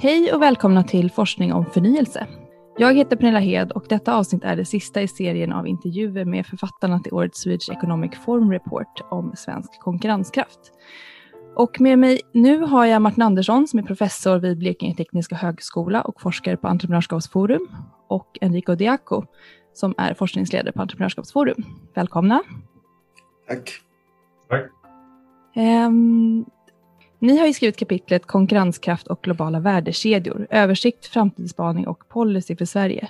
Hej och välkomna till Forskning om förnyelse. Jag heter Pernilla Hed och detta avsnitt är det sista i serien av intervjuer med författarna till årets Swedish Economic Forum Report om svensk konkurrenskraft. Och med mig nu har jag Martin Andersson som är professor vid Blekinge Tekniska Högskola och forskare på Entreprenörskapsforum och Enrico Diaco som är forskningsledare på Entreprenörskapsforum. Välkomna! Tack! Tack! Um, ni har ju skrivit kapitlet Konkurrenskraft och globala värdekedjor, översikt, framtidsspaning och policy för Sverige.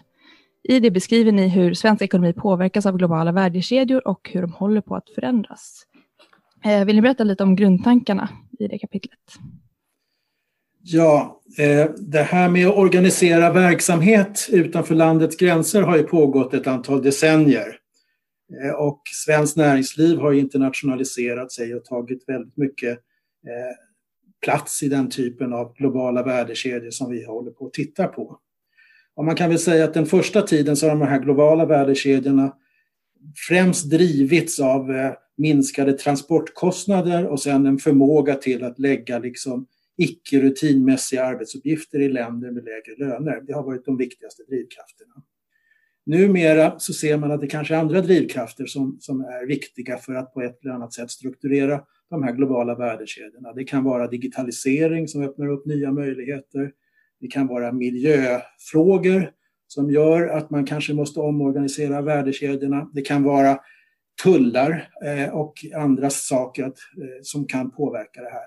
I det beskriver ni hur svensk ekonomi påverkas av globala värdekedjor och hur de håller på att förändras. Eh, vill ni berätta lite om grundtankarna i det kapitlet? Ja, eh, det här med att organisera verksamhet utanför landets gränser har ju pågått ett antal decennier. Eh, och svenskt näringsliv har internationaliserat sig och tagit väldigt mycket plats i den typen av globala värdekedjor som vi håller på att titta på. Och man kan väl säga att den första tiden så har de här globala värdekedjorna främst drivits av eh, minskade transportkostnader och sen en förmåga till att lägga liksom icke rutinmässiga arbetsuppgifter i länder med lägre löner. Det har varit de viktigaste drivkrafterna. Numera så ser man att det kanske är andra drivkrafter som, som är viktiga för att på ett eller annat sätt strukturera de här globala värdekedjorna. Det kan vara digitalisering som öppnar upp nya möjligheter. Det kan vara miljöfrågor som gör att man kanske måste omorganisera värdekedjorna. Det kan vara tullar eh, och andra saker eh, som kan påverka det här.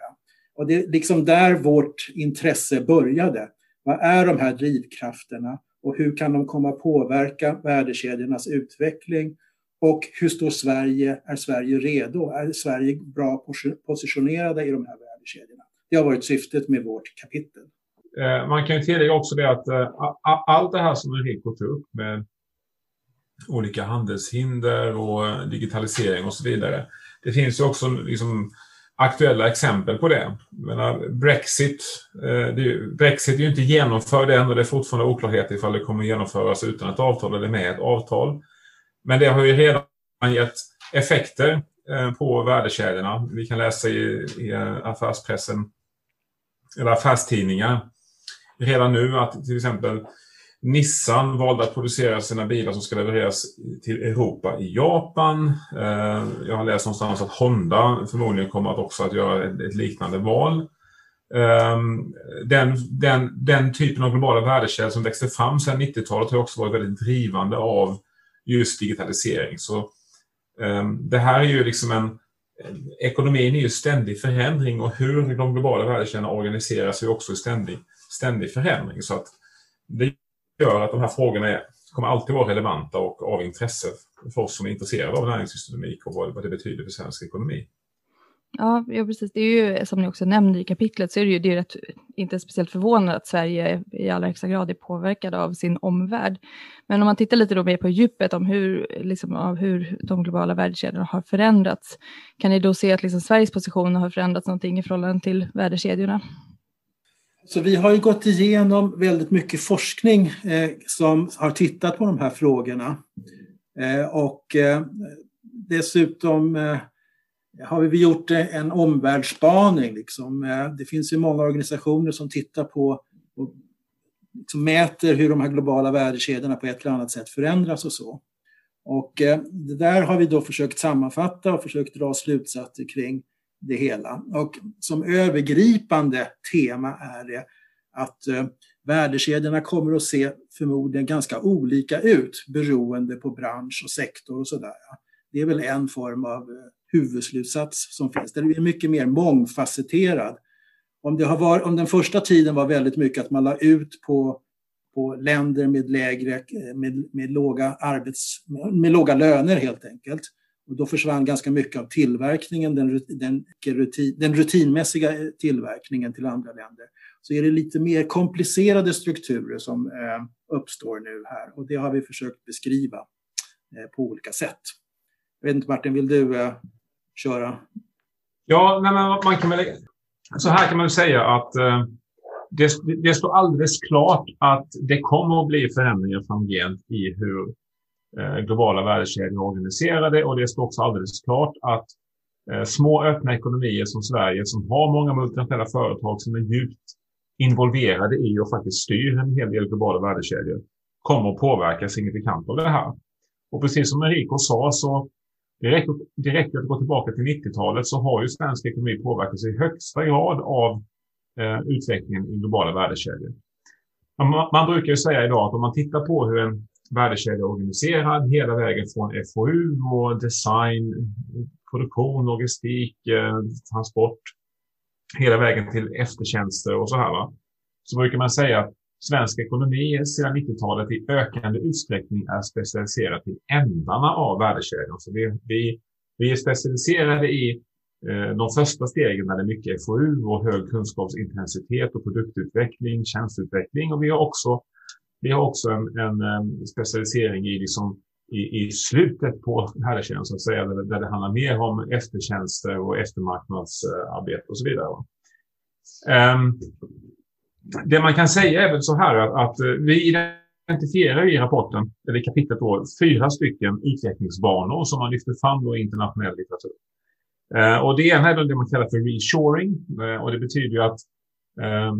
Och det är liksom där vårt intresse började. Vad är de här drivkrafterna och hur kan de komma påverka värdekedjornas utveckling och hur står Sverige? Är Sverige redo? Är Sverige bra positionerade i de här värdekedjorna? Det har varit syftet med vårt kapitel. Eh, man kan ju tillägga också det att eh, allt det här som Enrico tog upp med olika handelshinder och digitalisering och så vidare. Det finns ju också liksom aktuella exempel på det. Menar, Brexit, eh, är, Brexit är ju inte genomförd än och det är fortfarande oklarhet ifall det kommer genomföras utan ett avtal eller med ett avtal. Men det har ju redan gett effekter eh, på värdekedjorna. Vi kan läsa i, i eh, affärspressen, eller affärstidningar, redan nu att till exempel Nissan valde att producera sina bilar som ska levereras till Europa i Japan. Eh, jag har läst någonstans att Honda förmodligen kommer att också att göra ett liknande val. Ehm, den, den, den typen av globala värdekedjor som växte fram sedan 90-talet har också varit väldigt drivande av just digitalisering. Så um, det här är ju liksom en Ekonomin är ju ständig förändring och hur de globala värdekedjorna organiseras är också ständig, ständig förändring. Så att det gör att de här frågorna är, kommer alltid vara relevanta och av intresse för oss som är intresserade av näringslivsdynamik och vad det betyder för svensk ekonomi. Ja, ja, precis. Det är ju som ni också nämnde i kapitlet så är det ju det är rätt, inte speciellt förvånande att Sverige i allra högsta grad är påverkad av sin omvärld. Men om man tittar lite då mer på djupet om hur, liksom, av hur de globala värdekedjorna har förändrats, kan ni då se att liksom Sveriges position har förändrats någonting i förhållande till värdekedjorna? Så vi har ju gått igenom väldigt mycket forskning eh, som har tittat på de här frågorna. Eh, och eh, dessutom eh, har vi gjort en omvärldsspaning. Liksom. Eh, det finns ju många organisationer som tittar på och liksom mäter hur de här globala värdekedjorna på ett eller annat sätt förändras och så. Och eh, det där har vi då försökt sammanfatta och försökt dra slutsatser kring det hela. Och som övergripande tema är det att eh, värdekedjorna kommer att se förmodligen ganska olika ut beroende på bransch och sektor och sådär. Det är väl en form av huvudslutsats som finns. Den är mycket mer mångfacetterad. Om, det har varit, om den första tiden var väldigt mycket att man la ut på, på länder med, lägre, eh, med, med, låga arbets, med låga löner helt enkelt. Och då försvann ganska mycket av tillverkningen, den, den, rutin, den rutinmässiga eh, tillverkningen till andra länder. Så är det lite mer komplicerade strukturer som eh, uppstår nu här och det har vi försökt beskriva eh, på olika sätt. Jag vet inte Martin, vill du eh, köra? Ja, nej, men man kan väl, så här kan man säga att eh, det, det står alldeles klart att det kommer att bli förändringar framgent i hur eh, globala värdekedjor är organiserade och det står också alldeles klart att eh, små öppna ekonomier som Sverige som har många multinationella företag som är djupt involverade i och faktiskt styr en hel del globala värdekedjor kommer att påverkas signifikant av det här. Och precis som Enrico sa så direkt, direkt att gå tillbaka till 90-talet så har ju svensk ekonomi påverkats i högsta grad av eh, utvecklingen i globala värdekedjor. Man, man, brukar ju säga idag att om man tittar på hur en värdekedja är organiserad hela vägen från FoU och design, produktion, logistik, eh, transport, hela vägen till eftertjänster och så här. Va? Så brukar man säga att svensk ekonomi sedan 90-talet i ökande utsträckning är specialiserad till ändarna av värdekedjan. Så vi, vi, vi är specialiserade i eh, de första stegen när det är mycket FoU och hög kunskapsintensitet och produktutveckling, tjänsteutveckling. Och vi har också, vi har också en, en, en specialisering i, liksom, i, i slutet på värdekedjan, så att säga, där, där det handlar mer om eftertjänster och eftermarknadsarbete och så vidare. Um, det man kan säga är väl så här att, att eh, vi identifierar i rapporten, eller i kapitlet då, fyra stycken utvecklingsbanor som man lyfter fram i internationell litteratur. Eh, och det ena är det man kallar för reshoring eh, och det betyder ju att eh,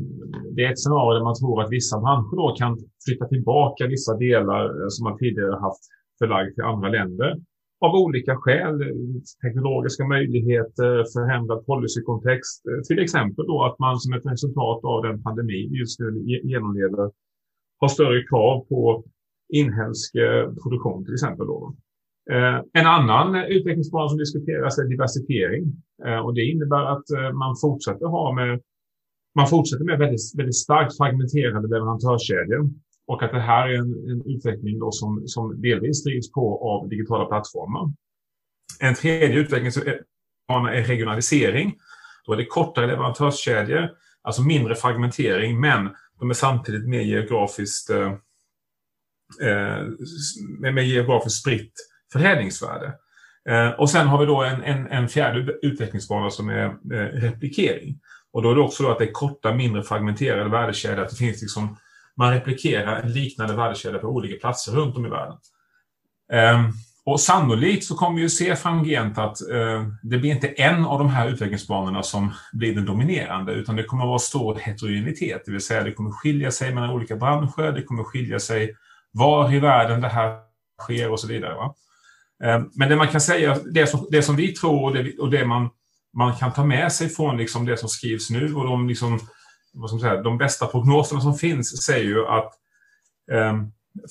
det är ett scenario där man tror att vissa branscher då kan flytta tillbaka vissa delar eh, som man tidigare haft förlagd till andra länder av olika skäl, teknologiska möjligheter, förändrad policykontext. Eh, till exempel då att man som ett resultat av den pandemi vi just nu genomlever har större krav på inhemsk eh, produktion till exempel. Då. Eh, en annan utvecklingsplan som diskuteras är diversifiering och det innebär att man fortsätter ha med man fortsätter med väldigt, väldigt starkt fragmenterade leverantörskedjor och att det här är en, en utveckling då som, som delvis drivs på av digitala plattformar. En tredje utvecklingsbana är regionalisering. Då är det kortare leverantörskedjor, alltså mindre fragmentering, men de är samtidigt mer geografiskt, eh, eh med geografiskt spritt förädlingsvärde. Eh, och sen har vi då en, en, en fjärde utvecklingsbana som är eh, replikering. Och då är det också då att det är korta, mindre fragmenterade värdekedjor, att det finns liksom man replikerar en liknande värdekedja på olika platser runt om i världen. Ehm, och sannolikt så kommer vi att se framgent att eh, det blir inte en av de här utvecklingsbanorna som blir den dominerande, utan det kommer att vara stor heterogenitet, det vill säga det kommer skilja sig mellan olika branscher, det kommer skilja sig var i världen det här sker och så vidare. Va? Ehm, men det man kan säga, det som, det som vi tror och det, och det man, man kan ta med sig från liksom det som skrivs nu och de liksom vad ska man säga, de bästa prognoserna som finns säger ju att eh,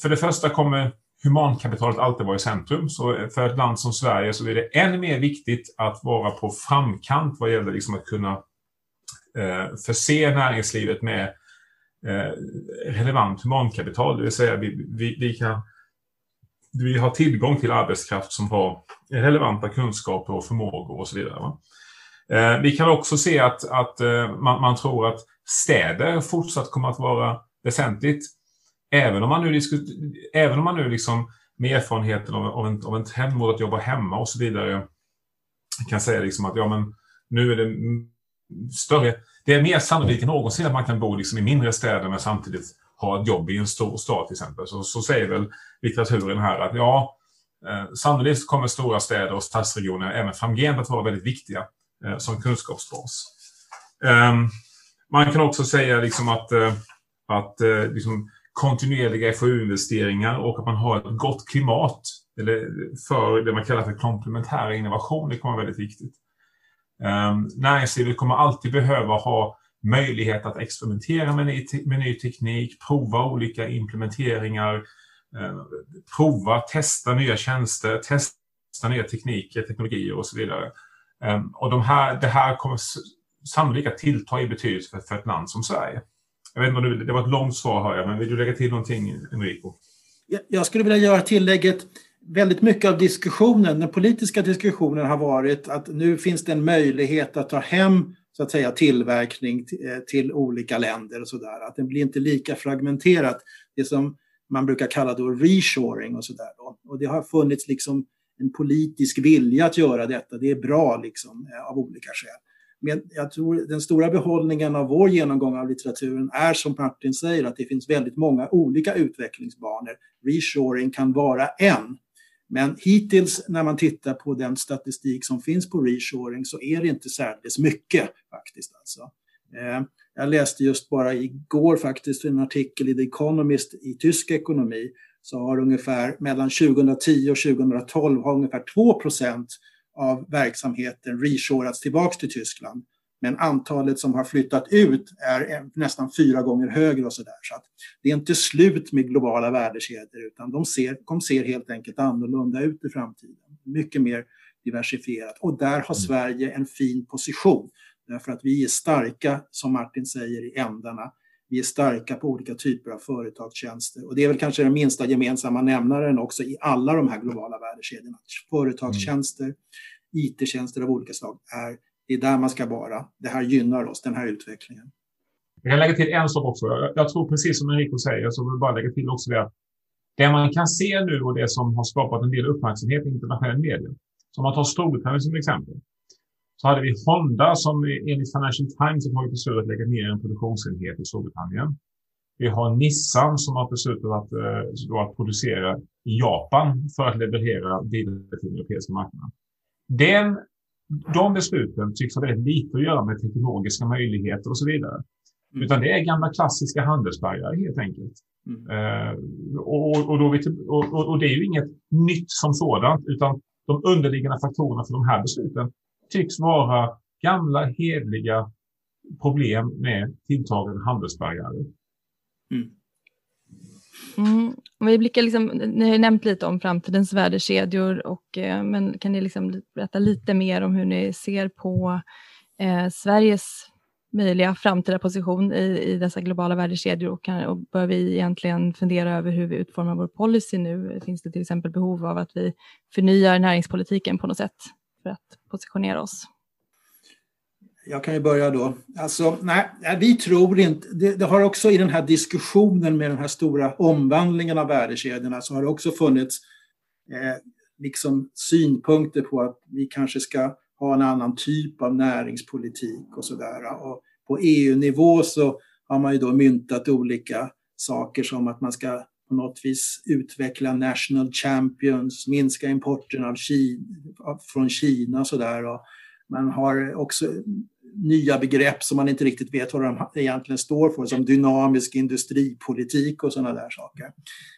för det första kommer humankapitalet alltid vara i centrum. Så för ett land som Sverige så är det än mer viktigt att vara på framkant vad gäller liksom att kunna eh, förse näringslivet med eh, relevant humankapital. Det vill säga vi, vi, vi, kan, vi har tillgång till arbetskraft som har relevanta kunskaper och förmågor och så vidare. Eh, Eh, vi kan också se att, att eh, man, man, tror att städer fortsatt kommer att vara väsentligt. Även om man nu, även om man nu liksom med erfarenheten av, av, en, av en trend mot att jobba hemma och så vidare kan säga liksom att ja, men nu är det större. Det är mer sannolikt än någonsin att man kan bo liksom i mindre städer men samtidigt ha ett jobb i en stor stad till exempel. Så, så säger väl litteraturen här att ja, eh, sannolikt kommer stora städer och stadsregioner även framgent att vara väldigt viktiga Eh, som kunskapsbas. Ehm, man kan också säga liksom att, eh, att eh, liksom kontinuerliga FoU-investeringar och att man har ett gott klimat eller för det man kallar för komplementära innovationer kommer vara väldigt viktigt. Ehm, näringslivet kommer alltid behöva ha möjlighet att experimentera med ny, med ny teknik, prova olika implementeringar, ehm, prova, testa nya tjänster, testa nya tekniker, teknologier och så vidare. Ehm, och de här, det här kommer sannolikt att tillta i betydelse för, för ett land som Sverige. Jag vet inte om du, det var ett långt svar hör jag, men vill du lägga till någonting Enrico? Jag skulle vilja göra tillägget väldigt mycket av diskussionen, den politiska diskussionen har varit att nu finns det en möjlighet att ta hem så att säga tillverkning eh, till olika länder och sådär. Att det blir inte lika fragmenterat. Det som man brukar kalla då reshoring och sådär. Och det har funnits liksom en politisk vilja att göra detta. Det är bra liksom eh, av olika skäl. Men jag tror den stora behållningen av vår genomgång av litteraturen är som Martin säger att det finns väldigt många olika utvecklingsbanor. Reshoring kan vara en. Men hittills när man tittar på den statistik som finns på reshoring så är det inte särdeles mycket faktiskt. Alltså. Eh, jag läste just bara igår faktiskt en artikel i The Economist i tysk ekonomi så har ungefär mellan 2010 och 2012 har ungefär 2% av verksamheten reshorats tillbaks till Tyskland. Men antalet som har flyttat ut är nästan fyra gånger högre och. Så att det är inte slut med globala värdekedjor utan de ser, de ser helt enkelt annorlunda ut i framtiden. Mycket mer diversifierat. Och där har mm. Sverige en fin position. Därför att vi är starka, som Martin säger, i ändarna. Vi är starka på olika typer av företagstjänster. Och det är väl kanske den minsta gemensamma nämnaren också i alla de här globala värdekedjorna. Företagstjänster. IT-tjänster av olika slag är det är där man ska vara. Det här gynnar oss, den här utvecklingen. Jag kan lägga till en sak också. Jag tror precis som Enrico säger, så vill jag bara lägga till också det att det man kan se nu och det som har skapat en del uppmärksamhet i internationell media. Som man tar Storbritannien som exempel. Så hade vi Honda som enligt Financial Times har tagit beslut att lägga ner en produktionsenhet i Storbritannien. Vi har Nissan som har beslutat att, eh, att producera i Japan för att leverera bilar till den europeiska marknaden. Den de besluten tycks ha väldigt lite att göra med teknologiska möjligheter och så vidare. Mm. Utan det är gamla klassiska handelsbarriärer helt enkelt. Mm. Uh, och, och, då vi, och, och, det är ju inget nytt som sådant, utan de underliggande faktorerna för de här besluten tycks vara gamla hedliga problem med tilltagande handelsbarriärer. Mm. Mm. Vi blickar liksom, ni har nämnt lite om framtidens värdekedjor, och, eh, men kan ni liksom berätta lite mer om hur ni ser på eh, Sveriges möjliga framtida position i, i dessa globala värdekedjor och, kan, och bör vi egentligen fundera över hur vi utformar vår policy nu? Finns det till exempel behov av att vi förnyar näringspolitiken på något sätt för att positionera oss? jag kan ju börja då. Alltså, nej, vi tror inte... Det, det, har också i den här diskussionen med den här stora omvandlingen av värdekedjorna så har det också funnits eh, liksom synpunkter på att vi kanske ska ha en annan typ av näringspolitik och sådär. Och på EU-nivå så har man ju då myntat olika saker som att man ska på något vis utveckla national champions, minska importen av Kina, från Kina och sådär. Man har också nya begrepp som man inte riktigt vet vad de egentligen står för, som dynamisk industripolitik och sådana där saker.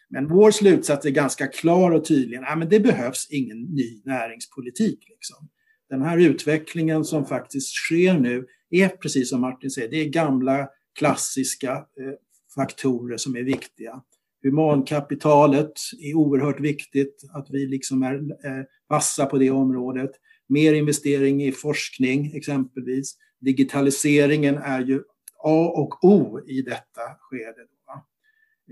Men vår slutsats är ganska klar och tydlig. Nej, men det behövs ingen ny näringspolitik. Liksom. Den här utvecklingen som faktiskt sker nu är, precis som Martin säger, det är gamla klassiska eh, faktorer som är viktiga. Humankapitalet är oerhört viktigt, att vi liksom är vassa på det området mer investering i forskning exempelvis. Digitaliseringen är ju A och O i detta skede.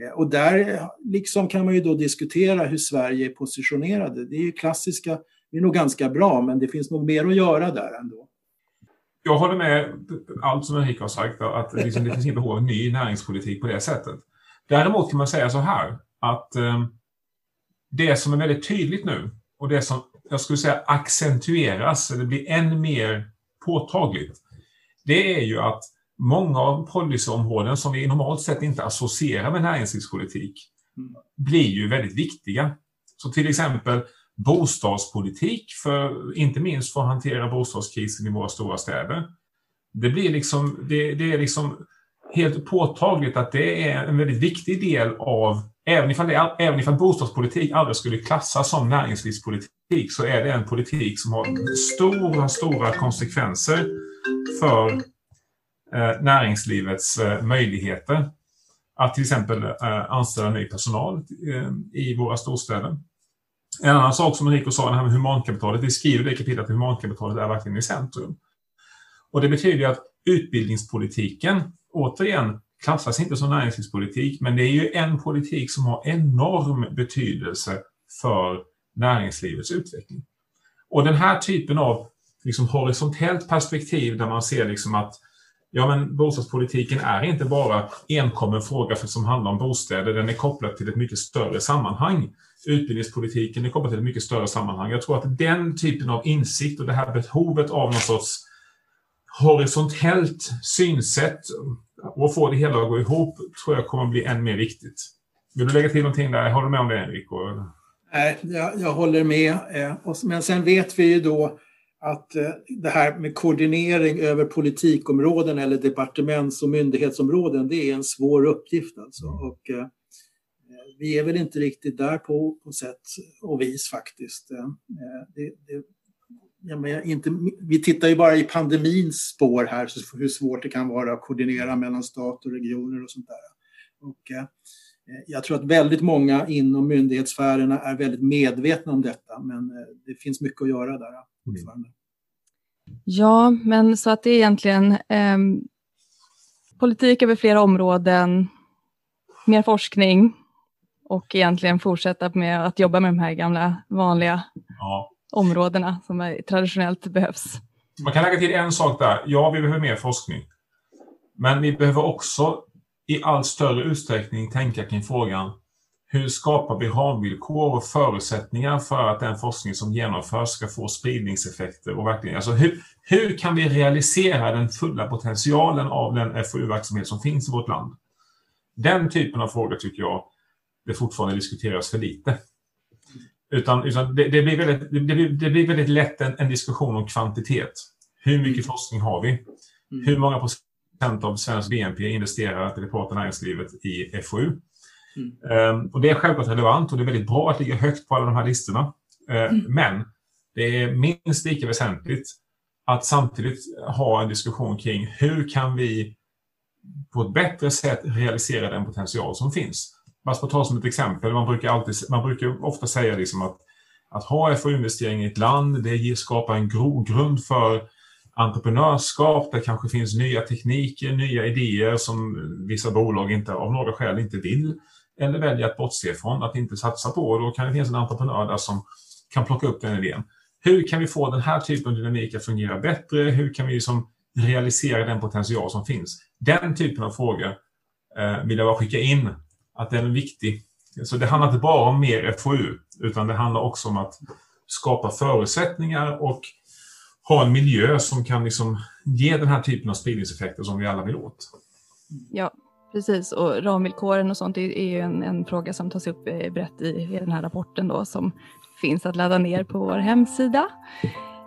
Eh, och där liksom kan man ju då diskutera hur Sverige är positionerade. Det är ju klassiska, det är nog ganska bra, men det finns nog mer att göra där ändå. Jag håller med allt som Erika har sagt, att liksom det finns inget behov av ny näringspolitik på det sättet. Däremot kan man säga så här, att eh, det som är väldigt tydligt nu och det som jag skulle säga accentueras, eller blir än mer påtagligt, det är ju att många av policyområden som vi normalt sett inte associerar med näringslivspolitik blir ju väldigt viktiga. Så till exempel bostadspolitik, för, inte minst för att hantera bostadskrisen i våra stora städer. Det, blir liksom, det, det är liksom helt påtagligt att det är en väldigt viktig del av Även ifall, det, även ifall bostadspolitik aldrig skulle klassas som näringslivspolitik så är det en politik som har stora, stora konsekvenser för eh, näringslivets eh, möjligheter att till exempel eh, anställa ny personal eh, i våra storstäder. En annan sak som Enrico sa, det här med humankapitalet. Vi skriver det i kapitlet att humankapitalet är verkligen i centrum. Och det betyder att utbildningspolitiken, återigen, klassas inte som näringslivspolitik, men det är ju en politik som har enorm betydelse för näringslivets utveckling. Och den här typen av liksom horisontellt perspektiv där man ser liksom att ja, men bostadspolitiken är inte bara enkom en fråga för, som handlar om bostäder, den är kopplad till ett mycket större sammanhang. Utbildningspolitiken är kopplad till ett mycket större sammanhang. Jag tror att den typen av insikt och det här behovet av någon sorts horisontellt synsätt och få det hela att gå ihop tror jag kommer att bli än mer viktigt. Vill du lägga till någonting där? Håller du med om det Enrico? Nej, jag, jag håller med. Eh, men sen vet vi ju då att eh, det här med koordinering över politikområden eller departements och myndighetsområden, det är en svår uppgift alltså. Mm. Och, eh, vi är väl inte riktigt där på, på sätt och vis faktiskt. Det, det, ja, men inte, vi tittar ju bara i pandemins spår här, så hur svårt det kan vara att koordinera mellan stat och regioner och sånt där. Och, eh, jag tror att väldigt många inom myndighetssfärerna är väldigt medvetna om detta, men eh, det finns mycket att göra där fortfarande. Ja, men så att det är egentligen eh, politik över flera områden, mer forskning och egentligen fortsätta med att jobba med de här gamla vanliga ja områdena som är, traditionellt behövs. Man kan lägga till en sak där. Ja, vi behöver mer forskning. Men vi behöver också i allt större utsträckning tänka kring frågan hur skapar vi ramvillkor och förutsättningar för att den forskning som genomförs ska få spridningseffekter? Och verkligen, alltså hur, hur kan vi realisera den fulla potentialen av den FoU-verksamhet som finns i vårt land? Den typen av frågor tycker jag det fortfarande diskuteras för lite. Utan, utan det, det, blir väldigt, det, blir, det blir väldigt lätt en, en, diskussion om kvantitet. Hur mycket forskning har vi? Mm. Hur många procent av svensk BNP investerar det privata näringslivet i FoU? Mm. Um, och det är självklart relevant och det är väldigt bra att ligga högt på alla de här listorna. Uh, mm. Men det är minst lika väsentligt att samtidigt ha en diskussion kring hur kan vi på ett bättre sätt realisera den potential som finns man ska ta som ett exempel, man brukar, alltid, man brukar ofta säga liksom att, att ha FoU-investering i ett land, det skapar en grogrund för entreprenörskap, det kanske finns nya tekniker, nya idéer som vissa bolag inte, av några skäl inte vill eller väljer att bortse från, att inte satsa på. Då kan det finnas en entreprenör där som kan plocka upp den idén. Hur kan vi få den här typen av dynamik att fungera bättre? Hur kan vi liksom realisera den potential som finns? Den typen av frågor eh, vill jag bara skicka in att den är viktig. Så det handlar inte bara om mer FoU, utan det handlar också om att skapa förutsättningar och ha en miljö som kan liksom ge den här typen av spridningseffekter som vi alla vill åt. Ja, precis. Och ramvillkoren och sånt är ju en, en fråga som tas upp eh, brett i, i den här rapporten då, som finns att ladda ner på vår hemsida.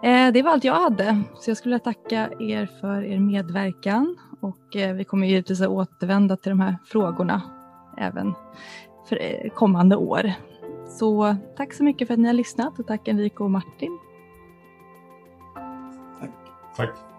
Eh, det var allt jag hade, så jag skulle vilja tacka er för er medverkan och eh, vi kommer givetvis att återvända till de här frågorna även för eh, kommande år. Så tack så mycket för att ni har lyssnat och tack Enrico och Martin. Tack. Tack.